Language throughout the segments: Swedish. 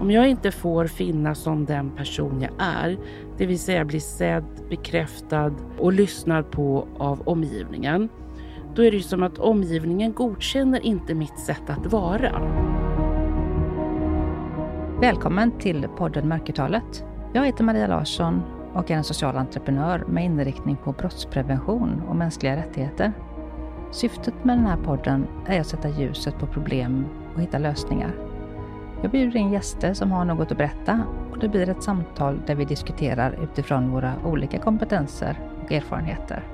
Om jag inte får finnas som den person jag är, det vill säga bli sedd, bekräftad och lyssnad på av omgivningen, då är det ju som att omgivningen godkänner inte mitt sätt att vara. Välkommen till podden Mörkertalet. Jag heter Maria Larsson och är en social entreprenör med inriktning på brottsprevention och mänskliga rättigheter. Syftet med den här podden är att sätta ljuset på problem och hitta lösningar. Jag bjuder in gäster som har något att berätta och det blir ett samtal där vi diskuterar utifrån våra olika kompetenser och erfarenheter.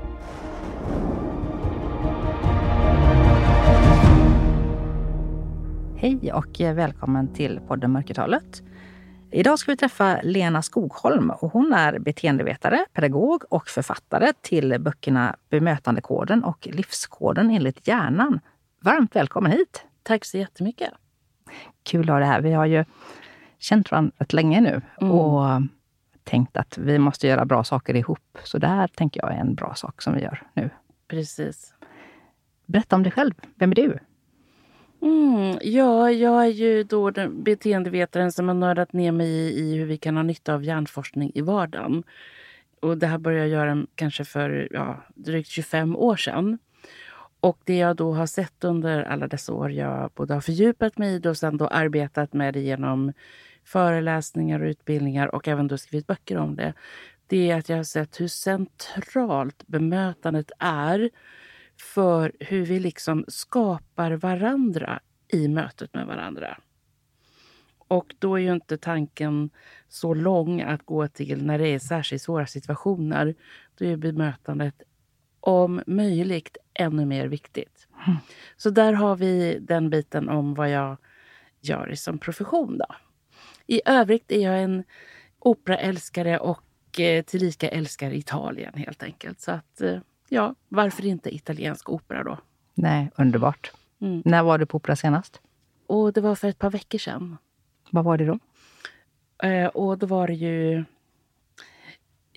Hej och välkommen till podden Mörkertalet. Idag ska vi träffa Lena Skogholm och hon är beteendevetare, pedagog och författare till böckerna Bemötandekoden och Livskoden enligt hjärnan. Varmt välkommen hit! Tack så jättemycket! Kul att ha dig här. Vi har ju känt varandra rätt länge nu mm. och tänkt att vi måste göra bra saker ihop. Så det här tänker jag är en bra sak som vi gör nu. Precis. Berätta om dig själv. Vem är du? Mm, ja, jag är ju då den beteendevetaren som har nördat ner mig i, i hur vi kan ha nytta av hjärnforskning i vardagen. Och det här började jag göra kanske för ja, drygt 25 år sedan. Och det jag då har sett under alla dessa år, jag både har fördjupat mig i det och sen då arbetat med det genom föreläsningar och utbildningar och även då skrivit böcker om det. Det är att jag har sett hur centralt bemötandet är för hur vi liksom skapar varandra i mötet med varandra. Och då är ju inte tanken så lång att gå till när det är särskilt svåra situationer. Då är bemötandet om möjligt ännu mer viktigt. Mm. Så där har vi den biten om vad jag gör som profession. Då. I övrigt är jag en operaälskare och eh, tillika älskar Italien helt enkelt. Så att eh, ja, varför inte italiensk opera då? Nej, underbart. Mm. När var du på opera senast? Och det var för ett par veckor sedan. Vad var det då? Eh, och då var det ju...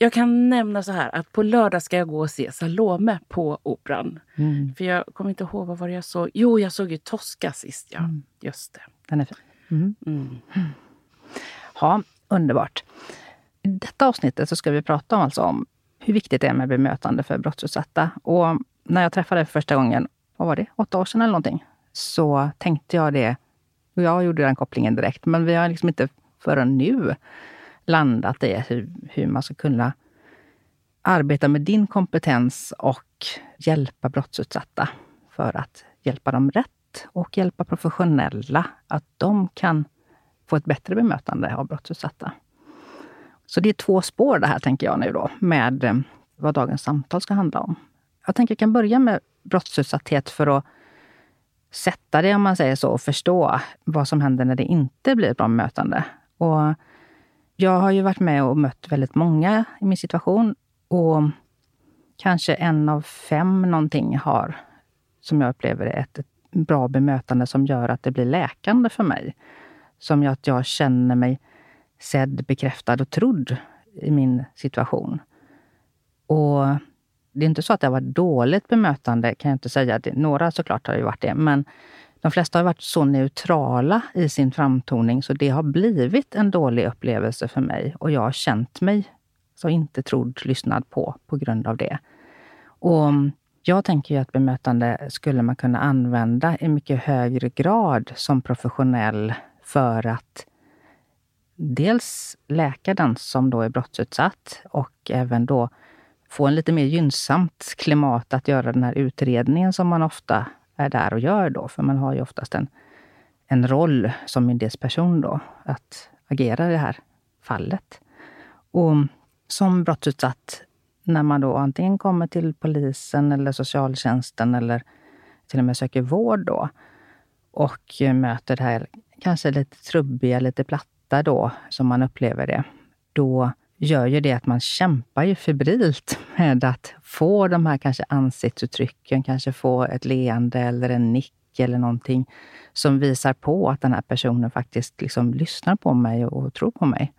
Jag kan nämna så här att på lördag ska jag gå och se Salome på Operan. Mm. För jag kommer inte ihåg vad var jag såg. Jo, jag såg ju Tosca sist. Ja, mm. just det. Den är fin. Mm. Mm. Ja, underbart. I detta avsnittet så ska vi prata om, alltså om hur viktigt det är med bemötande för brottsutsatta. Och när jag träffade dig för första gången, vad var det, åtta år sedan eller någonting, så tänkte jag det. Jag gjorde den kopplingen direkt, men vi har liksom inte förrän nu landat i hur, hur man ska kunna arbeta med din kompetens och hjälpa brottsutsatta för att hjälpa dem rätt och hjälpa professionella att de kan få ett bättre bemötande av brottsutsatta. Så det är två spår det här, tänker jag nu då, med eh, vad dagens samtal ska handla om. Jag tänker jag kan börja med brottsutsatthet för att sätta det, om man säger så, och förstå vad som händer när det inte blir ett bra bemötande. Och jag har ju varit med och mött väldigt många i min situation och kanske en av fem någonting har, som jag upplever det, ett, ett bra bemötande som gör att det blir läkande för mig. Som gör att jag känner mig sedd, bekräftad och trodd i min situation. Och det är inte så att det har varit dåligt bemötande, kan jag inte säga. Några såklart har ju varit det, men de flesta har varit så neutrala i sin framtoning så det har blivit en dålig upplevelse för mig och jag har känt mig så inte trodd, lyssnad på, på grund av det. Och jag tänker ju att bemötande skulle man kunna använda i mycket högre grad som professionell för att dels läka den som då är brottsutsatt och även då få en lite mer gynnsamt klimat att göra den här utredningen som man ofta är där och gör då. För man har ju oftast en, en roll som myndighetsperson då, att agera i det här fallet. Och som brottsutsatt, när man då antingen kommer till polisen eller socialtjänsten eller till och med söker vård då och möter det här kanske lite trubbiga, lite platta då, som man upplever det, då gör ju det att man kämpar ju febrilt med att få de här kanske ansiktsuttrycken, kanske få ett leende eller en nick eller någonting som visar på att den här personen faktiskt liksom lyssnar på mig och tror på mig.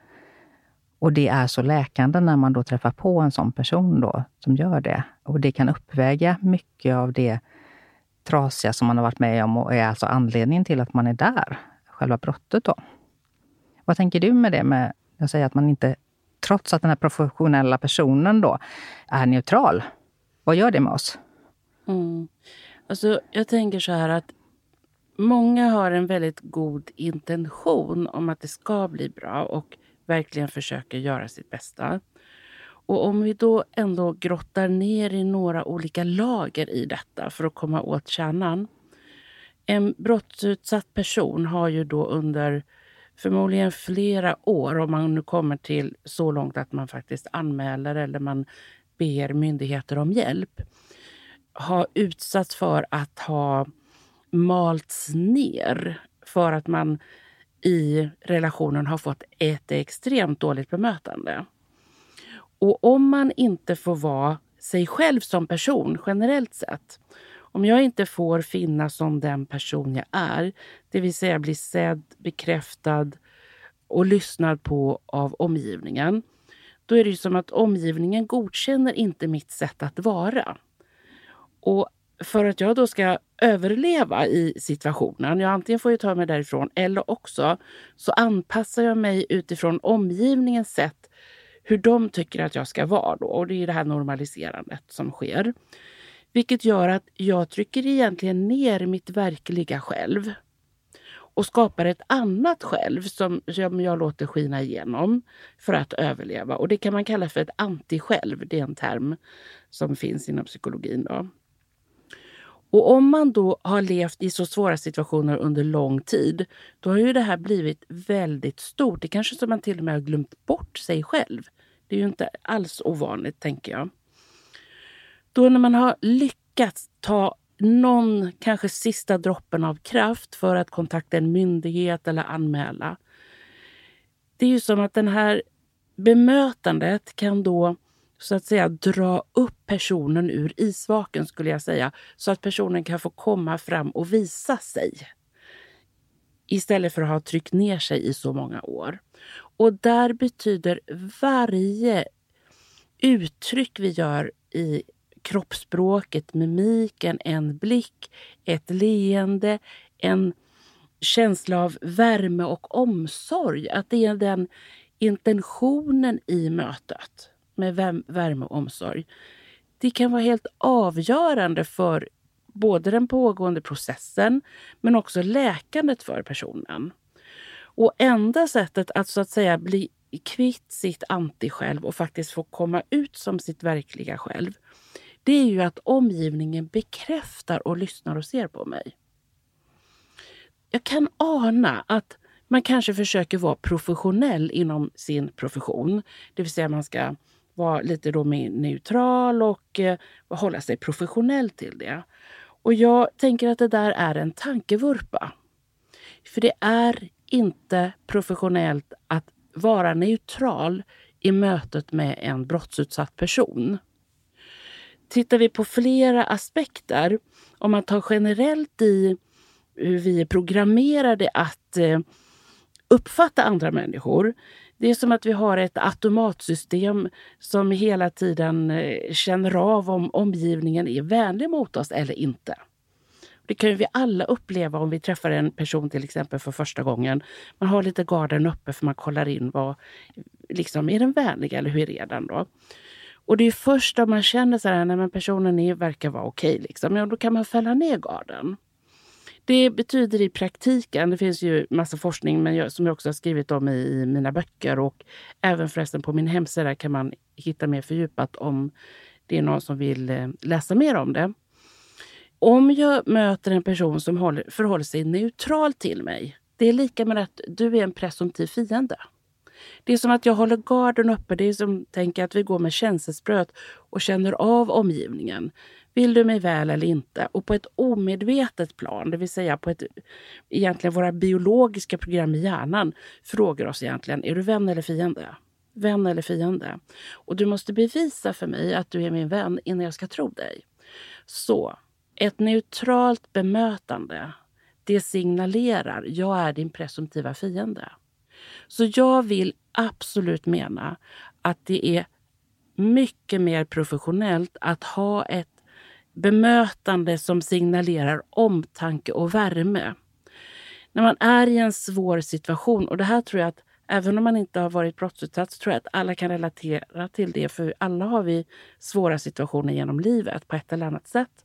Och det är så läkande när man då träffar på en sån person då, som gör det. Och det kan uppväga mycket av det trasiga som man har varit med om och är alltså anledningen till att man är där själva brottet då. Vad tänker du med det med jag säger att man inte, trots att den här professionella personen då är neutral, vad gör det med oss? Mm. Alltså, jag tänker så här att många har en väldigt god intention om att det ska bli bra och verkligen försöker göra sitt bästa. Och om vi då ändå grottar ner i några olika lager i detta för att komma åt kärnan. En brottsutsatt person har ju då under förmodligen flera år, om man nu kommer till så långt att man faktiskt anmäler eller man ber myndigheter om hjälp, har utsatts för att ha malts ner för att man i relationen har fått ett extremt dåligt bemötande. Och om man inte får vara sig själv som person generellt sett, om jag inte får finnas som den person jag är, det vill säga bli sedd, bekräftad och lyssnad på av omgivningen, då är det som att omgivningen godkänner inte mitt sätt att vara. Och för att jag då ska överleva i situationen, jag antingen får jag ta mig därifrån eller också så anpassar jag mig utifrån omgivningens sätt hur de tycker att jag ska vara. Då. Och det är det här normaliserandet som sker. Vilket gör att jag trycker egentligen ner mitt verkliga själv och skapar ett annat själv som, som jag låter skina igenom för att överleva. Och Det kan man kalla för ett anti-själv. Det är en term som finns inom psykologin. Då. Och om man då har levt i så svåra situationer under lång tid, då har ju det här blivit väldigt stort. Det kanske som man till och med har glömt bort sig själv. Det är ju inte alls ovanligt, tänker jag. Då när man har lyckats ta någon, kanske sista droppen av kraft för att kontakta en myndighet eller anmäla. Det är ju som att det här bemötandet kan då så att säga dra upp personen ur isvaken skulle jag säga. Så att personen kan få komma fram och visa sig. Istället för att ha tryckt ner sig i så många år. Och där betyder varje uttryck vi gör i kroppsspråket, mimiken, en blick, ett leende, en känsla av värme och omsorg. Att det är den intentionen i mötet med värme och omsorg. Det kan vara helt avgörande för både den pågående processen men också läkandet för personen. Och enda sättet att så att säga bli kvitt sitt anti-själv och faktiskt få komma ut som sitt verkliga själv, det är ju att omgivningen bekräftar och lyssnar och ser på mig. Jag kan ana att man kanske försöker vara professionell inom sin profession. Det vill säga man ska vara lite då mer neutral och eh, hålla sig professionell till det. Och jag tänker att det där är en tankevurpa. För det är inte professionellt att vara neutral i mötet med en brottsutsatt person. Tittar vi på flera aspekter, om man tar generellt i hur vi är programmerade att eh, uppfatta andra människor. Det är som att vi har ett automatsystem som hela tiden eh, känner av om omgivningen är vänlig mot oss eller inte. Det kan vi alla uppleva om vi träffar en person till exempel för första gången. Man har lite garden uppe för man kollar in vad, liksom, är den vänlig eller hur är den då? Och det är först när man känner så här, när personen är, verkar vara okej, liksom, ja, då kan man fälla ner garden. Det betyder i praktiken, det finns ju massa forskning men jag, som jag också har skrivit om i, i mina böcker och även förresten på min hemsida kan man hitta mer fördjupat om det är någon som vill eh, läsa mer om det. Om jag möter en person som håller, förhåller sig neutral till mig, det är lika med att du är en presumtiv fiende. Det är som att jag håller garden uppe. Det är som tänker att vi går med känselspröt och känner av omgivningen. Vill du mig väl eller inte? Och på ett omedvetet plan, det vill säga på ett egentligen våra biologiska program i hjärnan, frågar oss egentligen, är du vän eller fiende? Vän eller fiende? Och du måste bevisa för mig att du är min vän innan jag ska tro dig. Så ett neutralt bemötande, det signalerar jag är din presumtiva fiende. Så jag vill absolut mena att det är mycket mer professionellt att ha ett bemötande som signalerar omtanke och värme. när man är i en svår situation, och det här tror jag att även om man inte har varit brottsutsatt så tror jag att alla kan relatera till det. För alla har vi svåra situationer genom livet på ett eller annat sätt.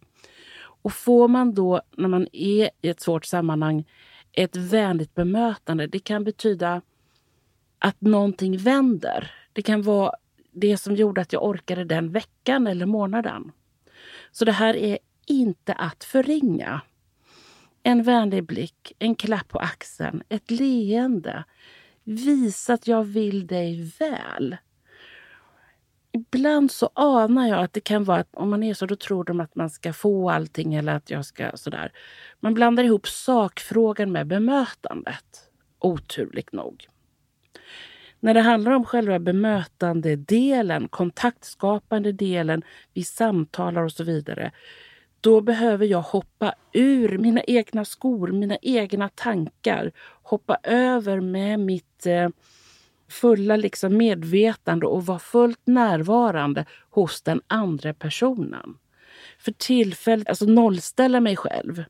Och får man då, när man är i ett svårt sammanhang, ett vänligt bemötande, det kan betyda att någonting vänder. Det kan vara det som gjorde att jag orkade den veckan eller månaden. Så det här är inte att förringa. En vänlig blick, en klapp på axeln, ett leende. Visa att jag vill dig väl. Ibland så anar jag att det kan vara att om man är så, då tror de att man ska få allting eller att jag ska sådär. Man blandar ihop sakfrågan med bemötandet. Oturligt nog. När det handlar om själva bemötandedelen, kontaktskapande delen, vi samtalar och så vidare, då behöver jag hoppa ur mina egna skor, mina egna tankar. Hoppa över med mitt eh, fulla liksom medvetande och vara fullt närvarande hos den andra personen. För tillfället, alltså nollställa mig själv.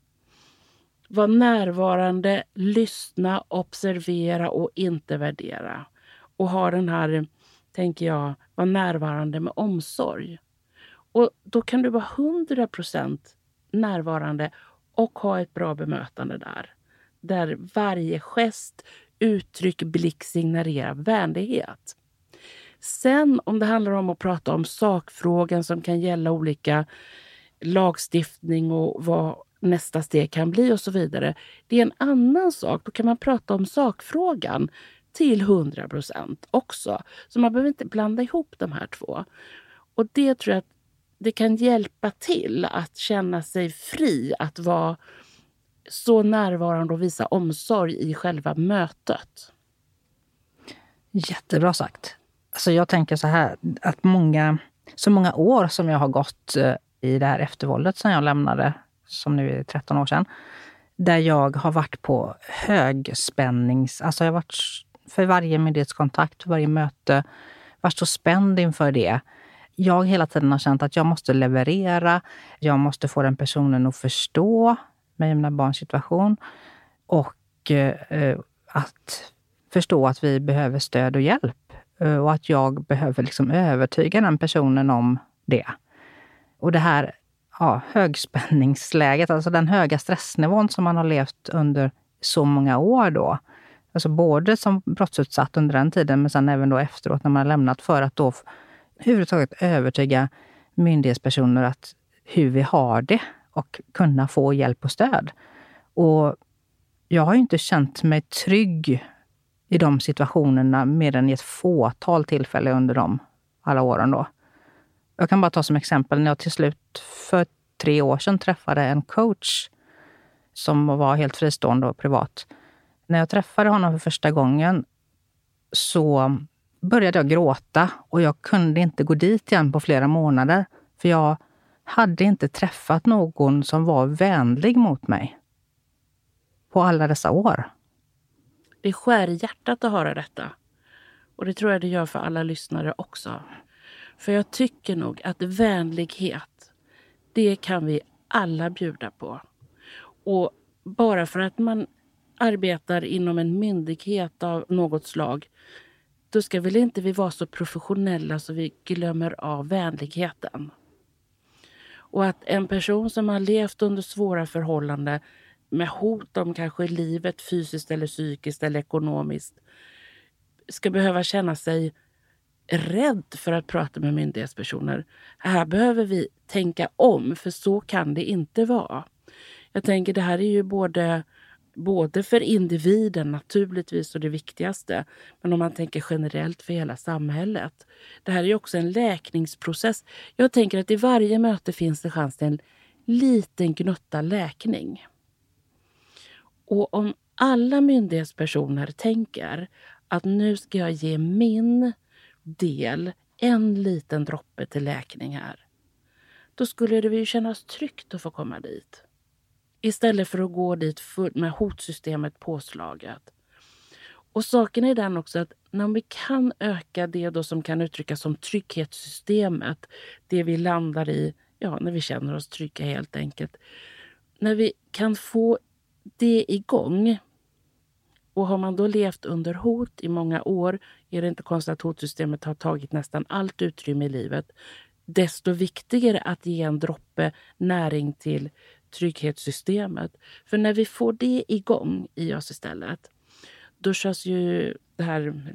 Var närvarande, lyssna, observera och inte värdera. Och ha den här, tänker jag, var närvarande med omsorg. Och då kan du vara 100% närvarande och ha ett bra bemötande där. Där varje gest, uttryck, blick signalerar vänlighet. Sen om det handlar om att prata om sakfrågan som kan gälla olika lagstiftning och vad nästa steg kan bli och så vidare. Det är en annan sak. Då kan man prata om sakfrågan till 100 procent också. Så man behöver inte blanda ihop de här två. Och det tror jag att det kan hjälpa till att känna sig fri att vara så närvarande och visa omsorg i själva mötet. Jättebra sagt. Alltså jag tänker så här, att många, så många år som jag har gått eh, i det här eftervåldet som jag lämnade, som nu är 13 år sedan, där jag har varit på högspännings... Alltså jag har varit för varje myndighetskontakt, för varje möte, varit så spänd inför det jag hela tiden har känt att jag måste leverera. Jag måste få den personen att förstå mig och mina barns situation. Och eh, att förstå att vi behöver stöd och hjälp. Eh, och att jag behöver liksom övertyga den personen om det. Och det här ja, högspänningsläget, alltså den höga stressnivån som man har levt under så många år då. Alltså både som brottsutsatt under den tiden, men sen även då efteråt när man har lämnat för att då överhuvudtaget övertyga myndighetspersoner att hur vi har det och kunna få hjälp och stöd. Och jag har inte känt mig trygg i de situationerna mer än i ett fåtal tillfällen under de alla åren. Då. Jag kan bara ta som exempel när jag till slut för tre år sedan träffade en coach som var helt fristående och privat. När jag träffade honom för första gången så började jag gråta och jag kunde inte gå dit igen på flera månader. För jag hade inte träffat någon som var vänlig mot mig på alla dessa år. Det skär i hjärtat att höra detta. Och det tror jag det gör för alla lyssnare också. För jag tycker nog att vänlighet, det kan vi alla bjuda på. Och bara för att man arbetar inom en myndighet av något slag då ska väl inte vi vara så professionella så vi glömmer av vänligheten. Och att en person som har levt under svåra förhållanden med hot om kanske livet fysiskt eller psykiskt eller ekonomiskt ska behöva känna sig rädd för att prata med myndighetspersoner. Här behöver vi tänka om, för så kan det inte vara. Jag tänker det här är ju både Både för individen naturligtvis och det viktigaste, men om man tänker generellt för hela samhället. Det här är ju också en läkningsprocess. Jag tänker att i varje möte finns det chans till en liten gnutta läkning. Och om alla myndighetspersoner tänker att nu ska jag ge min del, en liten droppe till läkning här. Då skulle det ju kännas tryggt att få komma dit. Istället för att gå dit med hotsystemet påslaget. Och saken är den också att när vi kan öka det då som kan uttryckas som trygghetssystemet, det vi landar i, ja, när vi känner oss trygga helt enkelt. När vi kan få det igång Och har man då levt under hot i många år är det inte konstigt att hotsystemet har tagit nästan allt utrymme i livet. Desto viktigare att ge en droppe näring till trygghetssystemet. För när vi får det igång i oss istället, då körs ju det här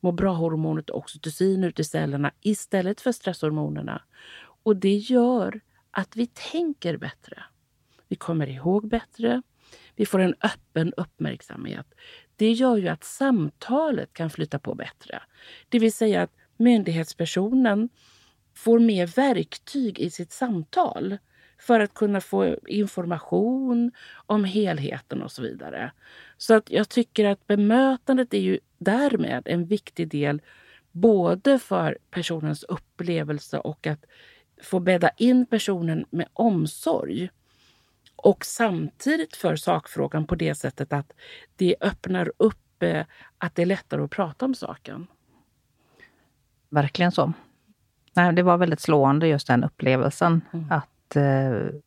må bra-hormonet oxytocin ut i cellerna istället för stresshormonerna. Och det gör att vi tänker bättre. Vi kommer ihåg bättre. Vi får en öppen uppmärksamhet. Det gör ju att samtalet kan flyta på bättre. Det vill säga att myndighetspersonen får mer verktyg i sitt samtal för att kunna få information om helheten och så vidare. Så att jag tycker att bemötandet är ju därmed en viktig del både för personens upplevelse och att få bädda in personen med omsorg. Och samtidigt för sakfrågan på det sättet att det öppnar upp eh, att det är lättare att prata om saken. Verkligen så. Nej, det var väldigt slående just den upplevelsen. Mm. Att eh,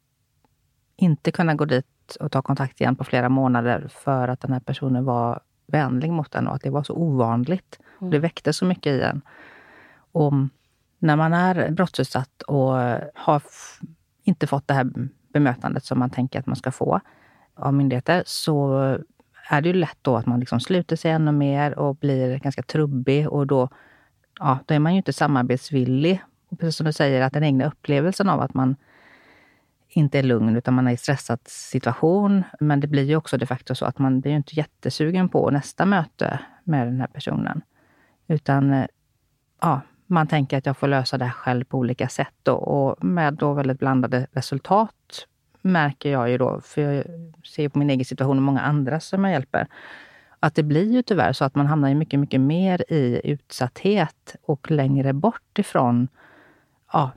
inte kunna gå dit och ta kontakt igen på flera månader för att den här personen var vänlig mot en och att det var så ovanligt. Mm. Det väckte så mycket i en. Och när man är brottsutsatt och har inte fått det här bemötandet som man tänker att man ska få av myndigheter, så är det ju lätt då att man liksom sluter sig ännu mer och blir ganska trubbig. Och då, ja, då är man ju inte samarbetsvillig. Och precis som du säger, att den egna upplevelsen av att man inte är lugn utan man är i stressad situation. Men det blir ju också de facto så att man blir inte jättesugen på nästa möte med den här personen. Utan ja, man tänker att jag får lösa det här själv på olika sätt. Då. Och med då väldigt blandade resultat märker jag ju då, för jag ser på min egen situation och många andra som jag hjälper, att det blir ju tyvärr så att man hamnar mycket, mycket mer i utsatthet och längre bort ifrån ja,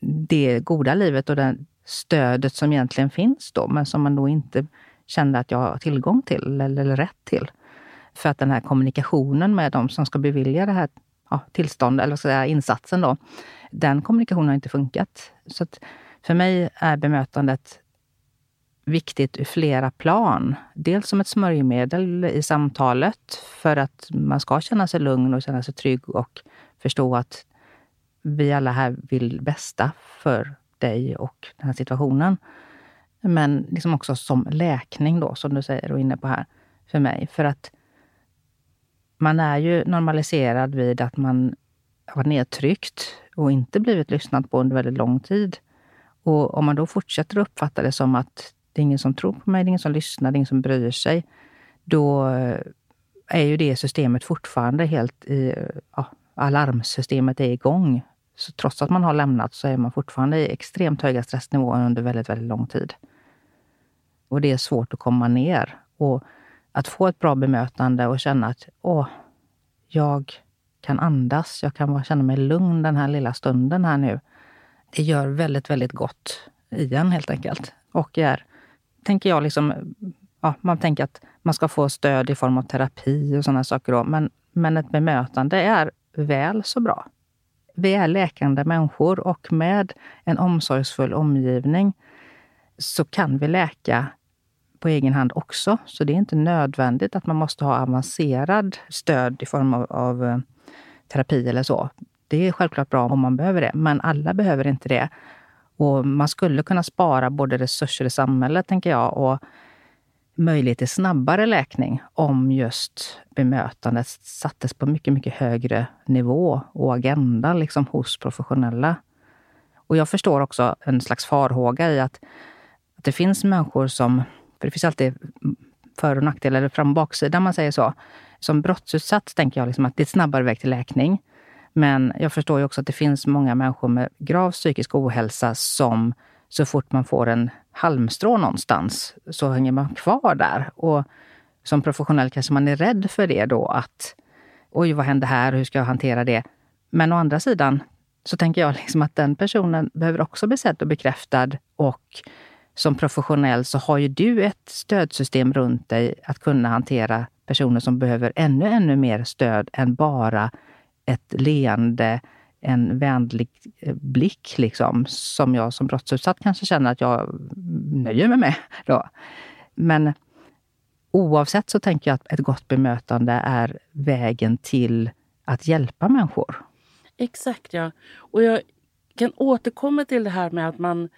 det goda livet och det stödet som egentligen finns då, men som man då inte känner att jag har tillgång till eller, eller rätt till. För att den här kommunikationen med de som ska bevilja det här ja, tillståndet, eller säga, insatsen då, den kommunikationen har inte funkat. Så att för mig är bemötandet viktigt ur flera plan. Dels som ett smörjmedel i samtalet för att man ska känna sig lugn och känna sig trygg och förstå att vi alla här vill bästa för dig och den här situationen. Men liksom också som läkning då, som du säger och är inne på här, för mig. För att man är ju normaliserad vid att man har varit nedtryckt och inte blivit lyssnad på under väldigt lång tid. Och om man då fortsätter att uppfatta det som att det är ingen som tror på mig, det är ingen som lyssnar, det är ingen som bryr sig. Då eh, är ju det systemet fortfarande helt i... Ja, alarmsystemet är igång. Så trots att man har lämnat så är man fortfarande i extremt höga stressnivåer under väldigt, väldigt lång tid. Och det är svårt att komma ner. Och att få ett bra bemötande och känna att åh, jag kan andas, jag kan känna mig lugn den här lilla stunden här nu. Det gör väldigt, väldigt gott i en helt enkelt. Och är, tänker jag, liksom, ja, man tänker att man ska få stöd i form av terapi och sådana saker. Då, men, men ett bemötande är väl så bra. Vi är läkande människor och med en omsorgsfull omgivning så kan vi läka på egen hand också. Så det är inte nödvändigt att man måste ha avancerad stöd i form av, av eh, terapi eller så. Det är självklart bra om man behöver det, men alla behöver inte det. Och man skulle kunna spara både resurser i samhället, tänker jag, och möjlighet till snabbare läkning om just bemötandet sattes på mycket, mycket högre nivå och agenda liksom hos professionella. Och jag förstår också en slags farhåga i att, att det finns människor som för det finns alltid för och nackdelar, eller fram och baksida, man säger så. Som brottsutsatt tänker jag liksom att det är ett snabbare väg till läkning. Men jag förstår ju också att det finns många människor med grav psykisk ohälsa som så fort man får en halmstrå någonstans så hänger man kvar där. Och som professionell kanske man är rädd för det då att oj, vad händer här? Hur ska jag hantera det? Men å andra sidan så tänker jag liksom att den personen behöver också bli sedd och bekräftad och som professionell så har ju du ett stödsystem runt dig att kunna hantera personer som behöver ännu, ännu mer stöd än bara ett leende, en vänlig eh, blick, liksom, som jag som brottsutsatt kanske känner att jag nöjer mig med. Då. Men oavsett så tänker jag att ett gott bemötande är vägen till att hjälpa människor. Exakt ja. Och jag kan återkomma till det här med att man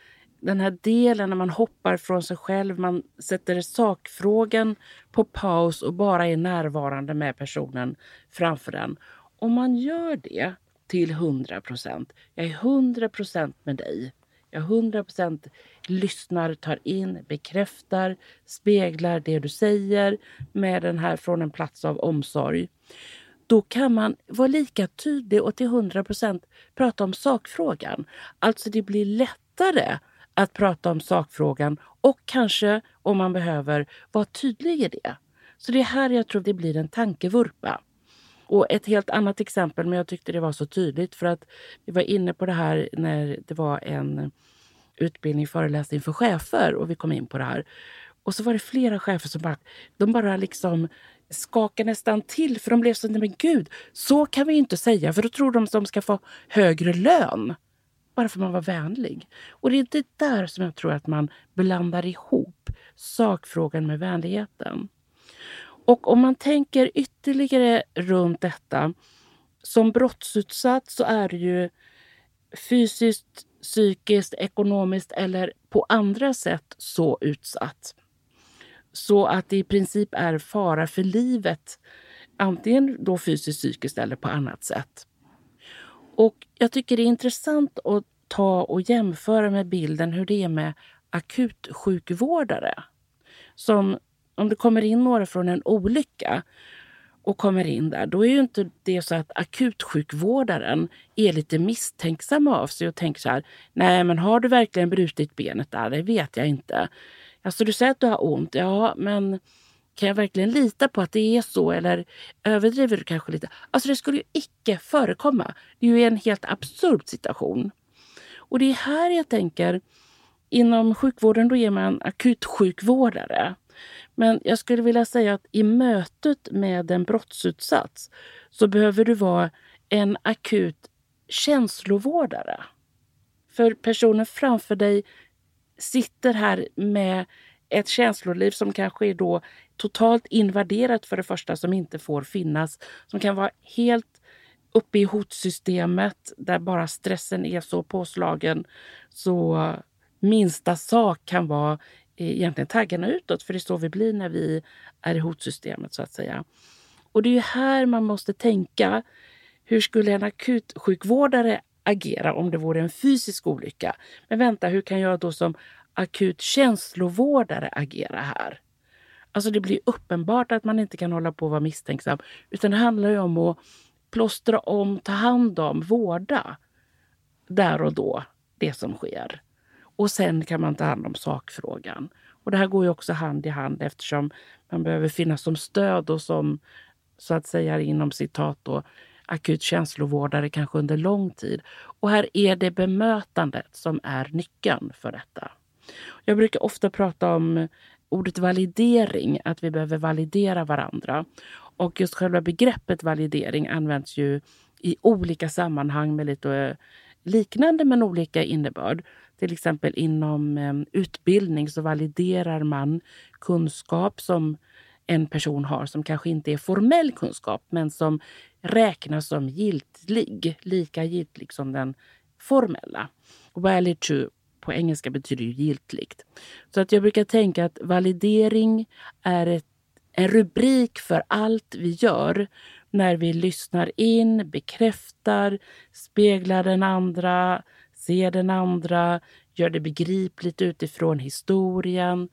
den här delen när man hoppar från sig själv, man sätter sakfrågan på paus och bara är närvarande med personen framför den. Om man gör det till 100 procent, jag är 100 procent med dig. Jag 100 procent lyssnar, tar in, bekräftar, speglar det du säger med den här från en plats av omsorg. Då kan man vara lika tydlig och till 100 procent prata om sakfrågan. Alltså det blir lättare att prata om sakfrågan och kanske, om man behöver, vara tydlig i det. Så det är här jag tror det blir en tankevurpa. Och ett helt annat exempel, men jag tyckte det var så tydligt för att vi var inne på det här när det var en utbildning, föreläsning för chefer och vi kom in på det här. Och så var det flera chefer som bara, de bara liksom skakade nästan till för de blev så, nej men gud, så kan vi inte säga för då tror de att de ska få högre lön. Bara för att man var vänlig. Och det är det där som jag tror att man blandar ihop sakfrågan med vänligheten. Och om man tänker ytterligare runt detta. Som brottsutsatt så är det ju fysiskt, psykiskt, ekonomiskt eller på andra sätt så utsatt. Så att det i princip är fara för livet. Antingen då fysiskt, psykiskt eller på annat sätt. Och jag tycker det är intressant att ta och jämföra med bilden hur det är med akutsjukvårdare. Som om det kommer in några från en olycka och kommer in där, då är ju inte det så att akutsjukvårdaren är lite misstänksam av sig och tänker så här, nej men har du verkligen brutit benet där? Det vet jag inte. Alltså du säger att du har ont, ja men kan jag verkligen lita på att det är så eller överdriver du kanske lite? Alltså det skulle ju icke förekomma. Det är ju en helt absurd situation. Och det är här jag tänker, inom sjukvården då är man akutsjukvårdare. Men jag skulle vilja säga att i mötet med en brottsutsatt så behöver du vara en akut känslovårdare. För personen framför dig sitter här med ett känsloliv som kanske är då totalt invaderat för det första, som inte får finnas. Som kan vara helt uppe i hotsystemet där bara stressen är så påslagen så minsta sak kan vara egentligen taggarna utåt, för det är så vi blir när vi är i hotsystemet så att säga. Och det är här man måste tänka. Hur skulle en akutsjukvårdare agera om det vore en fysisk olycka? Men vänta, hur kan jag då som akut känslovårdare agera här? Alltså det blir uppenbart att man inte kan hålla på och vara misstänksam. Utan det handlar ju om att plåstra om, ta hand om, vårda där och då det som sker. Och sen kan man ta hand om sakfrågan. Och det här går ju också hand i hand eftersom man behöver finnas som stöd och som så att säga inom citat då, akut känslovårdare kanske under lång tid. Och här är det bemötandet som är nyckeln för detta. Jag brukar ofta prata om ordet validering, att vi behöver validera varandra. Och just själva begreppet validering används ju i olika sammanhang med lite eh, liknande men olika innebörd. Till exempel inom eh, utbildning så validerar man kunskap som en person har som kanske inte är formell kunskap men som räknas som giltig, lika giltig som den formella. Valid to på engelska betyder ju giltigt. Så att jag brukar tänka att validering är ett, en rubrik för allt vi gör när vi lyssnar in, bekräftar, speglar den andra, ser den andra, gör det begripligt utifrån historien,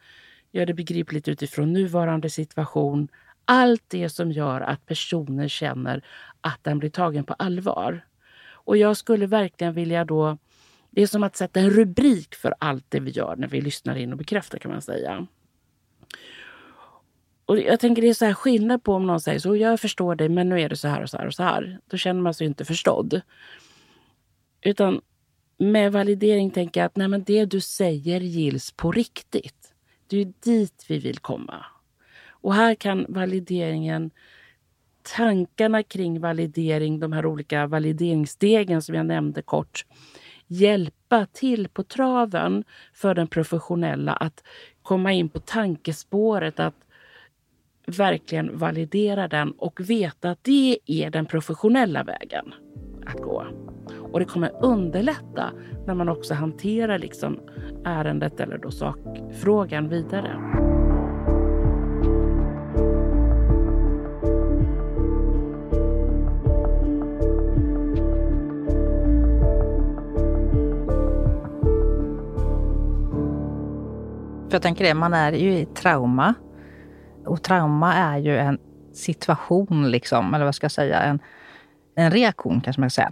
gör det begripligt utifrån nuvarande situation. Allt det som gör att personen känner att den blir tagen på allvar. Och jag skulle verkligen vilja då... Det är som att sätta en rubrik för allt det vi gör när vi lyssnar in och bekräftar kan man säga. Och jag tänker det är så här skillnad på om någon säger så, jag förstår dig men nu är det så här och så här och så här. Då känner man sig inte förstådd. Utan med validering tänker jag att nej, men det du säger gills på riktigt. Det är dit vi vill komma. Och här kan valideringen, tankarna kring validering, de här olika valideringsstegen som jag nämnde kort, hjälpa till på traven för den professionella att komma in på tankespåret att verkligen validera den och veta att det är den professionella vägen att gå. Och det kommer underlätta när man också hanterar liksom ärendet eller då sakfrågan vidare. För jag tänker det, man är ju i trauma. Och trauma är ju en situation, liksom, eller vad ska jag säga, en, en reaktion kanske man ska säga,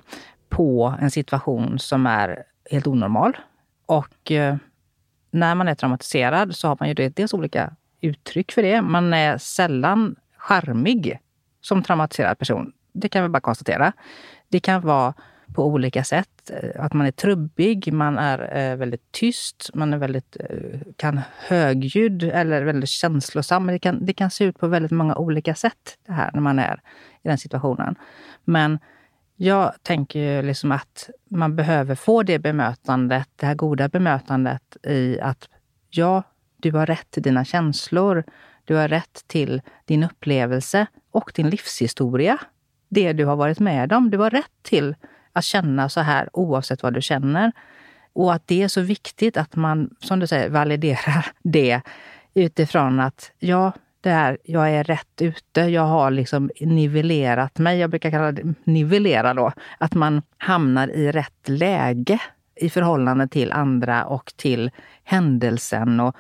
på en situation som är helt onormal. Och eh, när man är traumatiserad så har man ju dels olika uttryck för det. Man är sällan charmig som traumatiserad person. Det kan vi bara konstatera. Det kan vara på olika sätt. Eh, att man är trubbig, man är eh, väldigt tyst, man är väldigt kan högljudd eller väldigt känslosam. Det kan, det kan se ut på väldigt många olika sätt det här när man är i den situationen. Men jag tänker liksom att man behöver få det bemötandet, det här goda bemötandet i att ja, du har rätt till dina känslor. Du har rätt till din upplevelse och din livshistoria. Det du har varit med om. Du har rätt till att känna så här oavsett vad du känner. Och att det är så viktigt att man, som du säger, validerar det utifrån att ja, det jag är rätt ute. Jag har liksom nivellerat mig. Jag brukar kalla det nivellera då. Att man hamnar i rätt läge i förhållande till andra och till händelsen. Och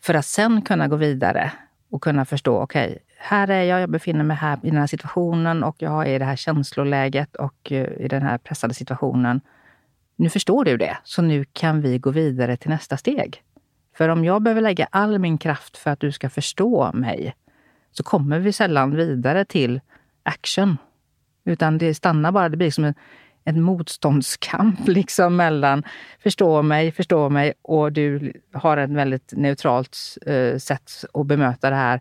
för att sen kunna gå vidare och kunna förstå, okej, okay, här är jag, jag befinner mig här i den här situationen och jag är i det här känsloläget och eh, i den här pressade situationen. Nu förstår du det, så nu kan vi gå vidare till nästa steg. För om jag behöver lägga all min kraft för att du ska förstå mig, så kommer vi sällan vidare till action. Utan det stannar bara, det blir som en, en motståndskamp liksom mellan förstå mig, förstå mig och du har ett väldigt neutralt eh, sätt att bemöta det här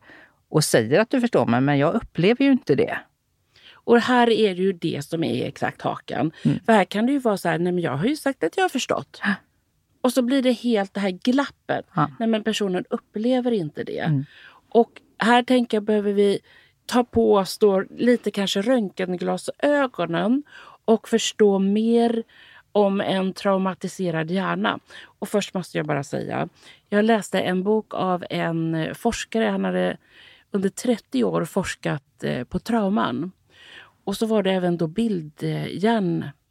och säger att du förstår mig, men jag upplever ju inte det. Och här är det ju det som är exakt hakan. Mm. För här kan det ju vara så här, nej men jag har ju sagt att jag har förstått. Och så blir det helt det här glappet. Ja. Nej men personen upplever inte det. Mm. Och här tänker jag behöver vi ta på oss då lite kanske röntgenglasögonen och förstå mer om en traumatiserad hjärna. Och först måste jag bara säga, jag läste en bok av en forskare. Han hade under 30 år forskat eh, på trauman. Och så var det även då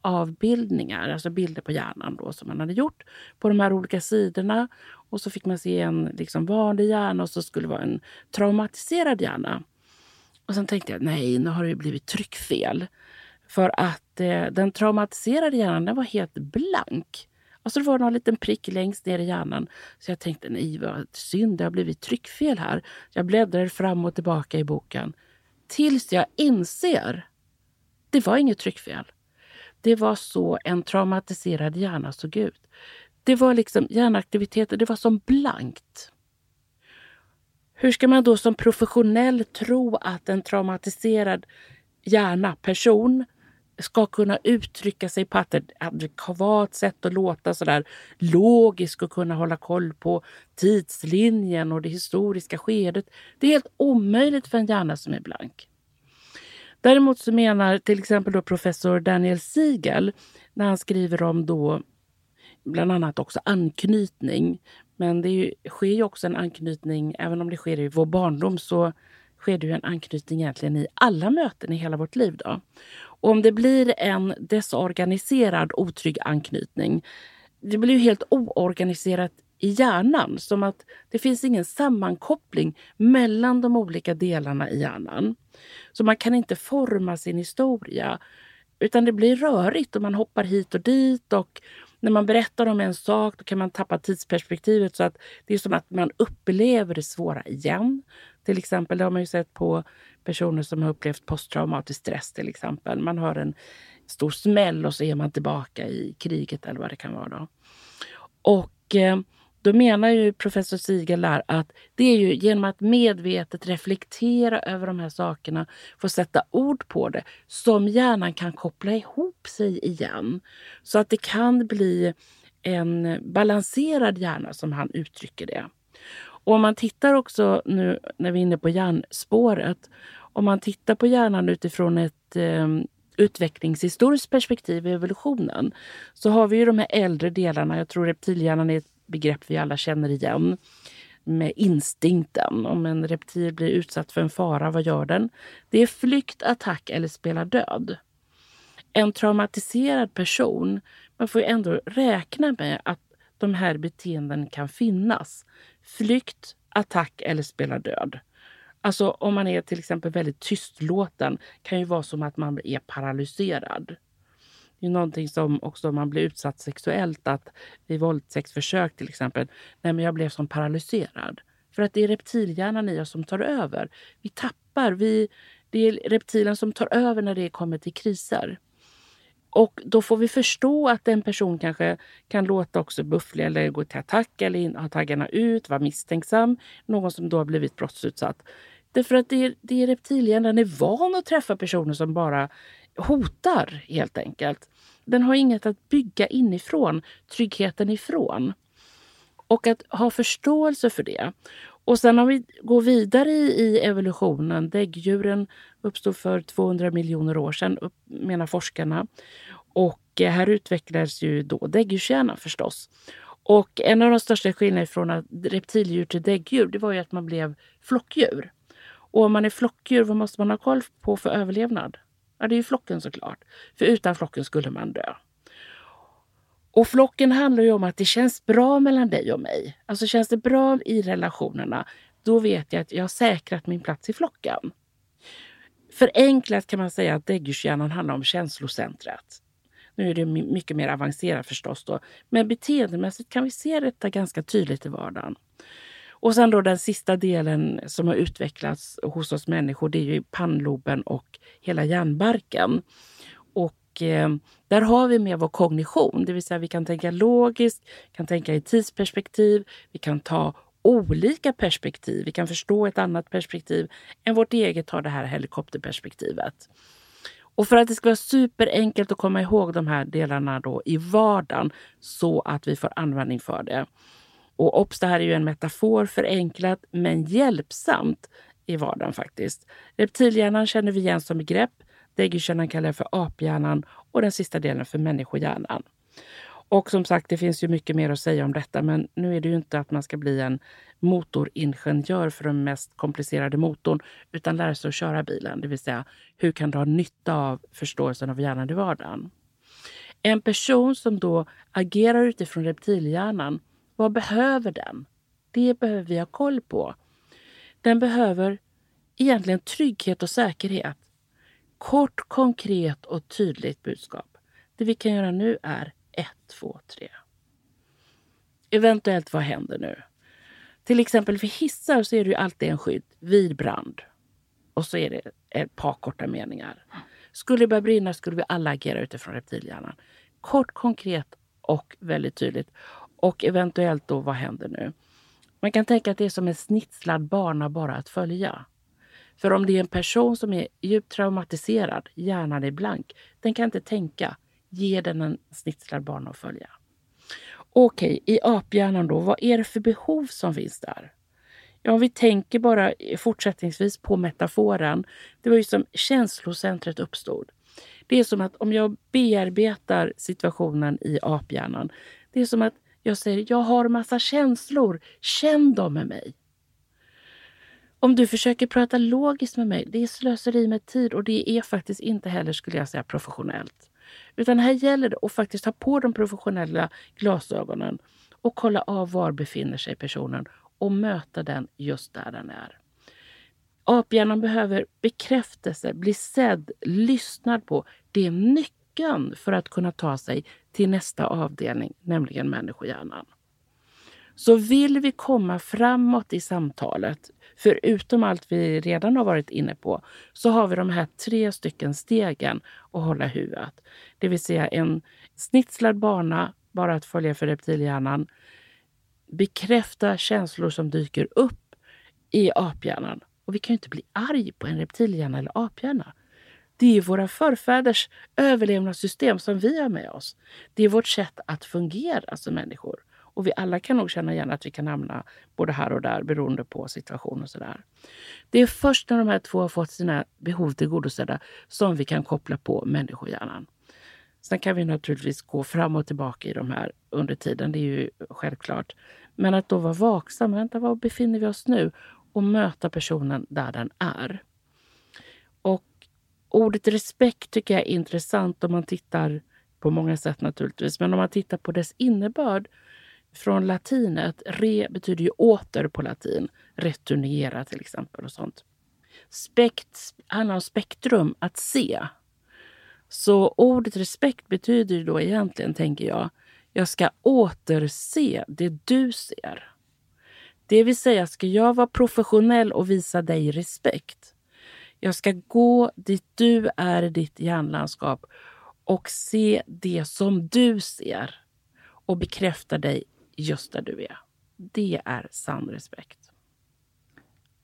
avbildningar, alltså bilder på hjärnan då, som man hade gjort på de här olika sidorna. Och så fick man se en liksom vanlig hjärna och så skulle det vara en traumatiserad hjärna. Och sen tänkte jag, nej, nu har det blivit tryckfel. För att eh, den traumatiserade hjärnan den var helt blank. Alltså och så var det en liten prick längst ner i hjärnan. Så jag tänkte, nej vad synd, det har blivit tryckfel här. Jag bläddrar fram och tillbaka i boken. Tills jag inser, det var inget tryckfel. Det var så en traumatiserad hjärna såg ut. Det var liksom hjärnaktiviteter, det var som blankt. Hur ska man då som professionell tro att en traumatiserad hjärna, person, ska kunna uttrycka sig på ett adekvat sätt och låta sådär logisk och kunna hålla koll på tidslinjen och det historiska skedet. Det är helt omöjligt för en hjärna som är blank. Däremot så menar till exempel då professor Daniel Siegel när han skriver om då bland annat också anknytning. Men det ju, sker ju också en anknytning, även om det sker i vår barndom så sker det ju en anknytning egentligen i alla möten i hela vårt liv. Då. Och om det blir en desorganiserad otrygg anknytning, det blir ju helt oorganiserat i hjärnan. Som att det finns ingen sammankoppling mellan de olika delarna i hjärnan. Så man kan inte forma sin historia. Utan det blir rörigt och man hoppar hit och dit. och när man berättar om en sak då kan man tappa tidsperspektivet så att det är som att man upplever det svåra igen. Till exempel, det har man ju sett på personer som har upplevt posttraumatisk stress till exempel. Man har en stor smäll och så är man tillbaka i kriget eller vad det kan vara. Då. Och eh, då menar ju professor Siegel att det är ju genom att medvetet reflektera över de här sakerna, få sätta ord på det, som hjärnan kan koppla ihop sig igen. Så att det kan bli en balanserad hjärna som han uttrycker det. Och om man tittar också nu när vi är inne på hjärnspåret. Om man tittar på hjärnan utifrån ett eh, utvecklingshistoriskt perspektiv i evolutionen så har vi ju de här äldre delarna. Jag tror reptilhjärnan är ett begrepp vi alla känner igen med instinkten. Om en reptil blir utsatt för en fara, vad gör den? Det är flykt, attack eller spela död. En traumatiserad person, man får ju ändå räkna med att de här beteenden kan finnas. Flykt, attack eller spela död. Alltså om man är till exempel väldigt tystlåten kan ju vara som att man är paralyserad ju någonting som också om man blir utsatt sexuellt, att vid våldtäktsförsök till exempel, nej men jag blev som paralyserad. För att det är reptilhjärnan i oss som tar över. Vi tappar, vi, det är reptilen som tar över när det kommer till kriser. Och då får vi förstå att en person kanske kan låta också bufflig eller gå till attack eller ha taggarna ut, vara misstänksam. Någon som då har blivit brottsutsatt. Därför att det är, det är reptilhjärnan är van att träffa personer som bara hotar helt enkelt. Den har inget att bygga inifrån, tryggheten ifrån. Och att ha förståelse för det. Och sen om vi går vidare i evolutionen, däggdjuren uppstod för 200 miljoner år sedan, menar forskarna. Och eh, här utvecklades ju då däggdjurshjärnan förstås. Och en av de största skillnaderna från reptildjur till däggdjur, det var ju att man blev flockdjur. Och om man är flockdjur, vad måste man ha koll på för överlevnad? Ja, det är ju flocken såklart. För utan flocken skulle man dö. Och flocken handlar ju om att det känns bra mellan dig och mig. Alltså känns det bra i relationerna, då vet jag att jag har säkrat min plats i flocken. Förenklat kan man säga att däggdjurshjärnan handlar om känslocentret. Nu är det mycket mer avancerat förstås då, men beteendemässigt kan vi se detta ganska tydligt i vardagen. Och sen då den sista delen som har utvecklats hos oss människor, det är ju pannloben och hela hjärnbarken. Och eh, där har vi med vår kognition, det vill säga vi kan tänka logiskt, kan tänka i tidsperspektiv, vi kan ta olika perspektiv, vi kan förstå ett annat perspektiv än vårt eget har det här helikopterperspektivet. Och för att det ska vara superenkelt att komma ihåg de här delarna då i vardagen så att vi får användning för det och obs, det här är ju en metafor förenklat men hjälpsamt i vardagen faktiskt. Reptilhjärnan känner vi igen som begrepp. Däggdjurshjärnan kallar jag för aphjärnan och den sista delen för människohjärnan. Och som sagt, det finns ju mycket mer att säga om detta, men nu är det ju inte att man ska bli en motoringenjör för den mest komplicerade motorn, utan lära sig att köra bilen. Det vill säga, hur kan du ha nytta av förståelsen av hjärnan i vardagen? En person som då agerar utifrån reptilhjärnan vad behöver den? Det behöver vi ha koll på. Den behöver egentligen trygghet och säkerhet. Kort, konkret och tydligt budskap. Det vi kan göra nu är 1, 2, 3. Eventuellt, vad händer nu? Till exempel för hissar så är det ju alltid en skydd vid brand. Och så är det ett par korta meningar. Skulle det börja brinna skulle vi alla agera utifrån reptilhjärnan. Kort, konkret och väldigt tydligt. Och eventuellt då, vad händer nu? Man kan tänka att det är som en snitslad bana bara att följa. För om det är en person som är djupt traumatiserad, hjärnan är blank, den kan inte tänka. Ge den en snitslad bana att följa. Okej, i aphjärnan då, vad är det för behov som finns där? Ja, om vi tänker bara fortsättningsvis på metaforen. Det var ju som känslocentret uppstod. Det är som att om jag bearbetar situationen i aphjärnan. Det är som att jag säger, jag har massa känslor. Känn dem med mig. Om du försöker prata logiskt med mig, det är slöseri med tid och det är faktiskt inte heller, skulle jag säga, professionellt. Utan här gäller det att faktiskt ha på de professionella glasögonen och kolla av var befinner sig personen och möta den just där den är. Aphjärnan behöver bekräftelse, bli sedd, lyssnad på. Det är nyckeln för att kunna ta sig till nästa avdelning, nämligen människohjärnan. Så vill vi komma framåt i samtalet, förutom allt vi redan har varit inne på, så har vi de här tre stycken stegen att hålla huvudet. Det vill säga en snitslad bana, bara att följa för reptilhjärnan. Bekräfta känslor som dyker upp i aphjärnan. Och vi kan ju inte bli arg på en reptilhjärna eller aphjärna. Det är våra förfäders överlevnadssystem som vi har med oss. Det är vårt sätt att fungera som människor. Och vi alla kan nog känna igen att vi kan hamna både här och där beroende på situation och sådär. Det är först när de här två har fått sina behov tillgodosedda som vi kan koppla på människohjärnan. Sen kan vi naturligtvis gå fram och tillbaka i de här under tiden, det är ju självklart. Men att då vara vaksam, vänta var befinner vi oss nu? Och möta personen där den är. Ordet respekt tycker jag är intressant om man tittar på många sätt naturligtvis. Men om man tittar på dess innebörd från latinet. Re betyder ju åter på latin. Returnera till exempel och sånt. Spekt handlar om spektrum, att se. Så ordet respekt betyder ju då egentligen, tänker jag, jag ska återse det du ser. Det vill säga, ska jag vara professionell och visa dig respekt, jag ska gå dit du är i ditt hjärnlandskap och se det som du ser och bekräfta dig just där du är. Det är sann respekt.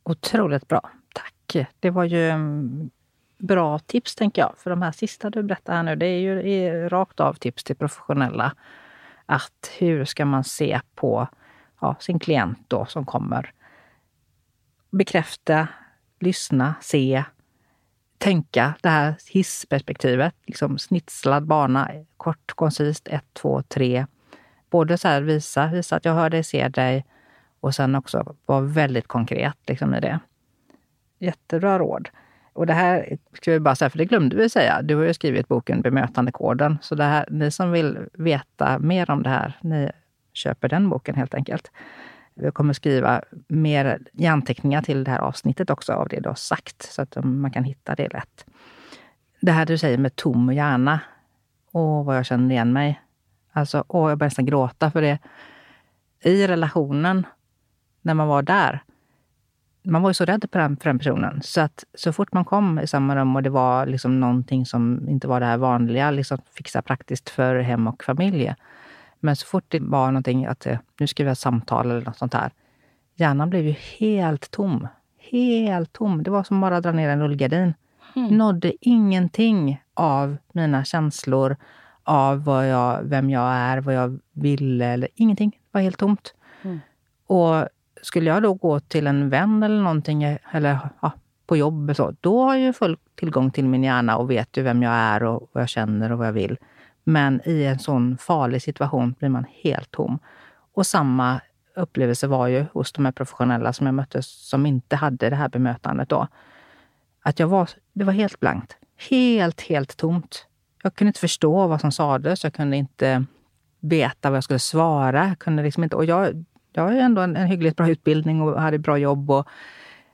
Otroligt bra. Tack. Det var ju mm, bra tips, tänker jag. För de här sista du berättar här nu, det är ju är rakt av tips till professionella. Att hur ska man se på ja, sin klient då som kommer? Bekräfta, lyssna, se, tänka det här hissperspektivet. Liksom snitslad bana, kort, koncist, ett, två, tre. Både så här visa, visa att jag hör dig, ser dig och sen också vara väldigt konkret liksom, i det. Jättebra råd. Och det här ska vi bara säga, för det glömde vi säga. Du har ju skrivit boken Bemötandekoden. Så det här, ni som vill veta mer om det här, ni köper den boken helt enkelt. Jag kommer skriva mer i anteckningar till det här avsnittet också av det du har sagt, så att man kan hitta det lätt. Det här du säger med tom hjärna. Åh, vad jag känner igen mig. Alltså, åh, jag börjar nästan gråta för det. I relationen, när man var där, man var ju så rädd för den, för den personen. Så att så fort man kom i samma rum och det var liksom någonting som inte var det här vanliga, liksom fixa praktiskt för hem och familj. Men så fort det var någonting att eh, nu ska vi ha samtal eller något sånt här. Hjärnan blev ju helt tom. Helt tom. Det var som bara att dra ner en rullgardin. Mm. Nådde ingenting av mina känslor, av vad jag, vem jag är, vad jag ville eller ingenting. Det var helt tomt. Mm. Och skulle jag då gå till en vän eller någonting, eller ja, på jobb, så, då har jag full tillgång till min hjärna och vet ju vem jag är och vad jag känner och vad jag vill. Men i en sån farlig situation blir man helt tom. Och samma upplevelse var ju hos de här professionella som jag mötte som inte hade det här bemötandet då. Att jag var, det var helt blankt. Helt, helt tomt. Jag kunde inte förstå vad som sades. Jag kunde inte veta vad jag skulle svara. Jag kunde liksom inte, och jag, jag har ju ändå en, en hyggligt bra utbildning och hade bra jobb och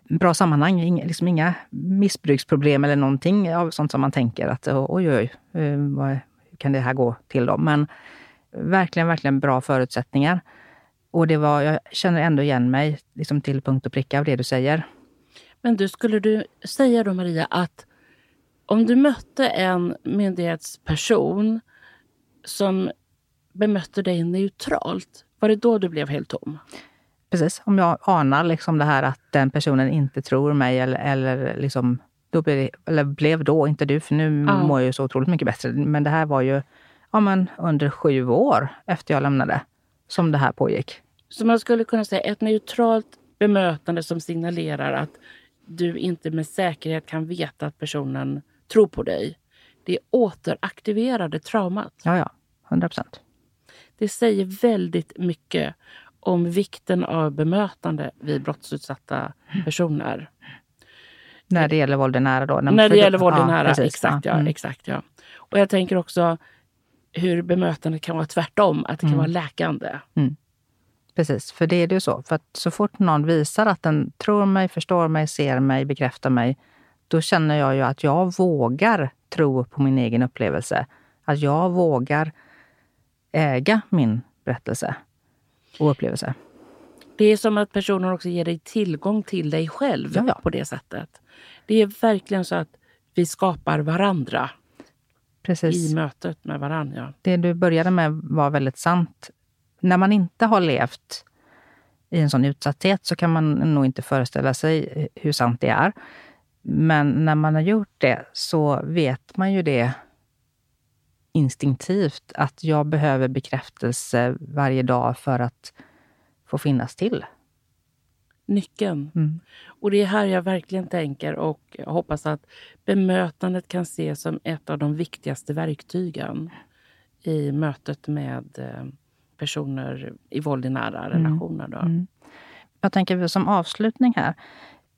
bra sammanhang. Inga, liksom inga missbruksproblem eller någonting av sånt som man tänker att oj, oj, oj vad kan det här gå till då? Men verkligen, verkligen bra förutsättningar. Och det var, jag känner ändå igen mig liksom till punkt och pricka av det du säger. Men du, skulle du säga då Maria att om du mötte en myndighetsperson som bemötte dig neutralt, var det då du blev helt tom? Precis. Om jag anar liksom det här att den personen inte tror mig eller, eller liksom då blev, det, eller blev då, inte du, för nu ja. mår jag ju så otroligt mycket bättre. Men det här var ju ja, men under sju år efter jag lämnade som det här pågick. Så man skulle kunna säga ett neutralt bemötande som signalerar att du inte med säkerhet kan veta att personen tror på dig. Det återaktiverade traumat. Ja, ja. 100 procent. Det säger väldigt mycket om vikten av bemötande vid brottsutsatta personer. När det gäller våld i nära då? När det gäller våld i nära, ja, exakt, ja, mm. exakt ja. Och jag tänker också hur bemötandet kan vara tvärtom, att det kan mm. vara läkande. Mm. Precis, för det är det ju så. För så fort någon visar att den tror mig, förstår mig, ser mig, bekräftar mig, då känner jag ju att jag vågar tro på min egen upplevelse. Att jag vågar äga min berättelse och upplevelse. Det är som att personen också ger dig tillgång till dig själv ja, ja. på det sättet. Det är verkligen så att vi skapar varandra Precis. i mötet med varandra. Det du började med var väldigt sant. När man inte har levt i en sån utsatthet så kan man nog inte föreställa sig hur sant det är. Men när man har gjort det så vet man ju det instinktivt att jag behöver bekräftelse varje dag för att få finnas till. Nyckeln. Mm. Och det är här jag verkligen tänker och hoppas att bemötandet kan ses som ett av de viktigaste verktygen i mötet med eh, personer i våld i nära mm. relationer. Då. Mm. Jag tänker som avslutning här,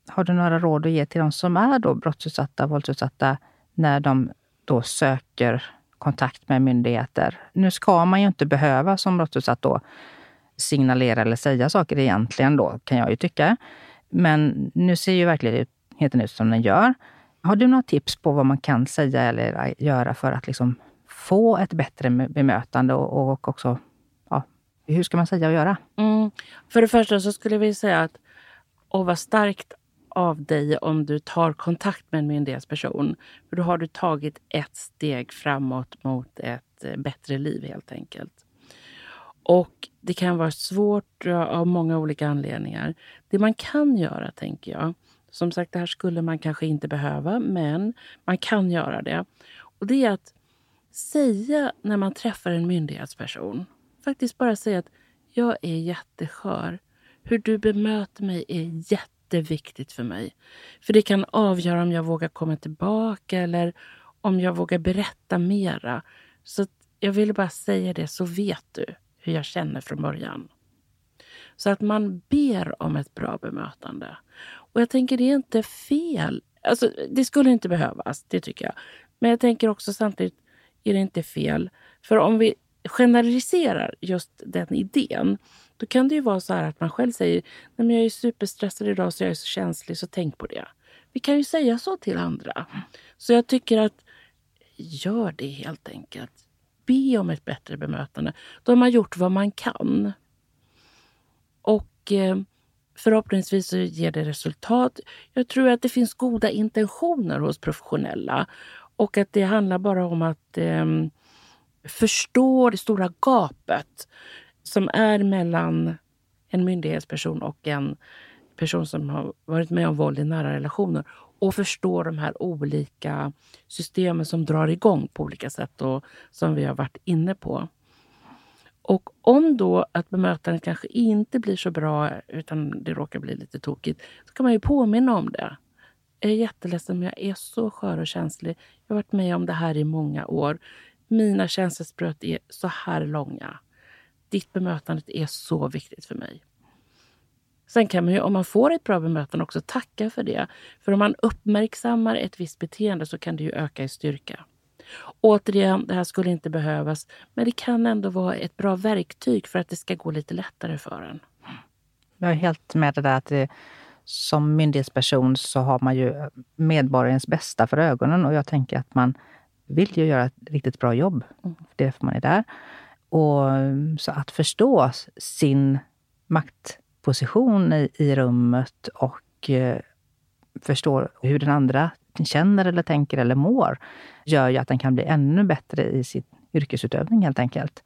har du några råd att ge till de som är då brottsutsatta, våldsutsatta, när de då söker kontakt med myndigheter? Nu ska man ju inte behöva som brottsutsatt då signalera eller säga saker egentligen då, kan jag ju tycka. Men nu ser ju verkligheten ut som den gör. Har du några tips på vad man kan säga eller göra för att liksom få ett bättre bemötande och, och också ja, hur ska man säga och göra? Mm. För det första så skulle vi säga att och vad starkt av dig om du tar kontakt med en myndighetsperson. För då har du tagit ett steg framåt mot ett eh, bättre liv helt enkelt. Och det kan vara svårt av många olika anledningar. Det man kan göra, tänker jag, som sagt, det här skulle man kanske inte behöva, men man kan göra det. Och det är att säga när man träffar en myndighetsperson, faktiskt bara säga att jag är jätteskör. Hur du bemöter mig är jätteviktigt för mig. För det kan avgöra om jag vågar komma tillbaka eller om jag vågar berätta mera. Så jag ville bara säga det så vet du hur jag känner från början. Så att man ber om ett bra bemötande. Och jag tänker det är inte fel. Alltså, det skulle inte behövas, det tycker jag. Men jag tänker också samtidigt är det inte fel. För om vi generaliserar just den idén, då kan det ju vara så här att man själv säger Nej, men jag är superstressad idag så jag är så känslig, så tänk på det. Vi kan ju säga så till andra. Så jag tycker att gör det helt enkelt be om ett bättre bemötande. Då har man gjort vad man kan. Och eh, förhoppningsvis så ger det resultat. Jag tror att det finns goda intentioner hos professionella och att det handlar bara om att eh, förstå det stora gapet som är mellan en myndighetsperson och en person som har varit med om våld i nära relationer och förstå de här olika systemen som drar igång på olika sätt och som vi har varit inne på. Och om då att bemötandet kanske inte blir så bra utan det råkar bli lite tokigt, så kan man ju påminna om det. Jag är jätteledsen men jag är så skör och känslig. Jag har varit med om det här i många år. Mina känselspröt är så här långa. Ditt bemötande är så viktigt för mig. Sen kan man ju, om man får ett bra bemötande, också tacka för det. För om man uppmärksammar ett visst beteende så kan det ju öka i styrka. Återigen, det här skulle inte behövas, men det kan ändå vara ett bra verktyg för att det ska gå lite lättare för en. Jag är helt med det där att det, som myndighetsperson så har man ju medborgarens bästa för ögonen och jag tänker att man vill ju göra ett riktigt bra jobb. Mm. Det är därför man är där. Och Så att förstå sin makt position i, i rummet och eh, förstår hur den andra känner eller tänker eller mår, gör ju att den kan bli ännu bättre i sin yrkesutövning helt enkelt.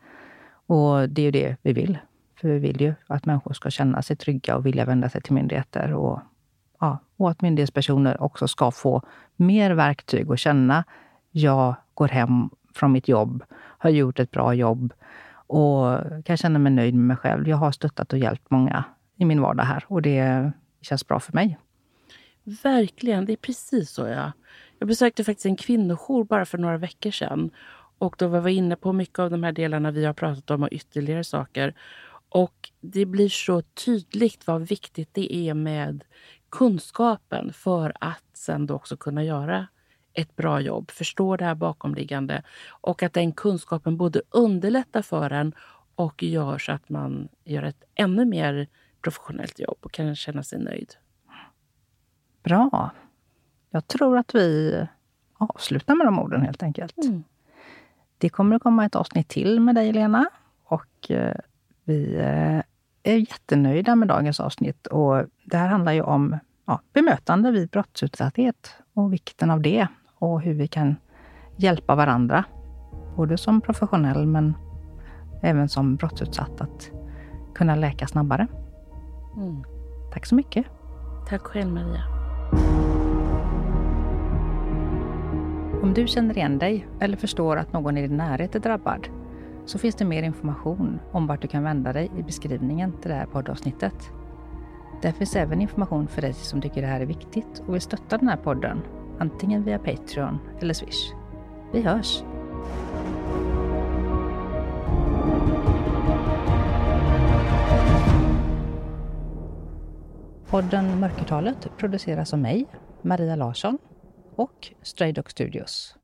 Och det är ju det vi vill. För vi vill ju att människor ska känna sig trygga och vilja vända sig till myndigheter. Och, ja, och att myndighetspersoner också ska få mer verktyg och känna, jag går hem från mitt jobb, har gjort ett bra jobb och kan känna mig nöjd med mig själv. Jag har stöttat och hjälpt många i min vardag här och det känns bra för mig. Verkligen, det är precis så. jag. Jag besökte faktiskt en kvinnojour bara för några veckor sedan. Och då var vi inne på mycket av de här delarna vi har pratat om och ytterligare saker. Och det blir så tydligt vad viktigt det är med kunskapen för att sen då också kunna göra ett bra jobb, förstå det här bakomliggande och att den kunskapen både underlättar för en och gör så att man gör ett ännu mer professionellt jobb och kan känna sig nöjd. Bra. Jag tror att vi avslutar med de orden helt enkelt. Mm. Det kommer att komma ett avsnitt till med dig, Lena. Och eh, vi eh, är jättenöjda med dagens avsnitt. Och det här handlar ju om ja, bemötande vid brottsutsatthet och vikten av det och hur vi kan hjälpa varandra. Både som professionell men även som brottsutsatt att kunna läka snabbare. Mm. Tack så mycket. Tack själv Maria. Om du känner igen dig eller förstår att någon i din närhet är drabbad så finns det mer information om vart du kan vända dig i beskrivningen till det här poddavsnittet. Där finns även information för dig som tycker det här är viktigt och vill stötta den här podden, antingen via Patreon eller Swish. Vi hörs! Podden Mörkertalet produceras av mig, Maria Larsson och Stray Dog Studios.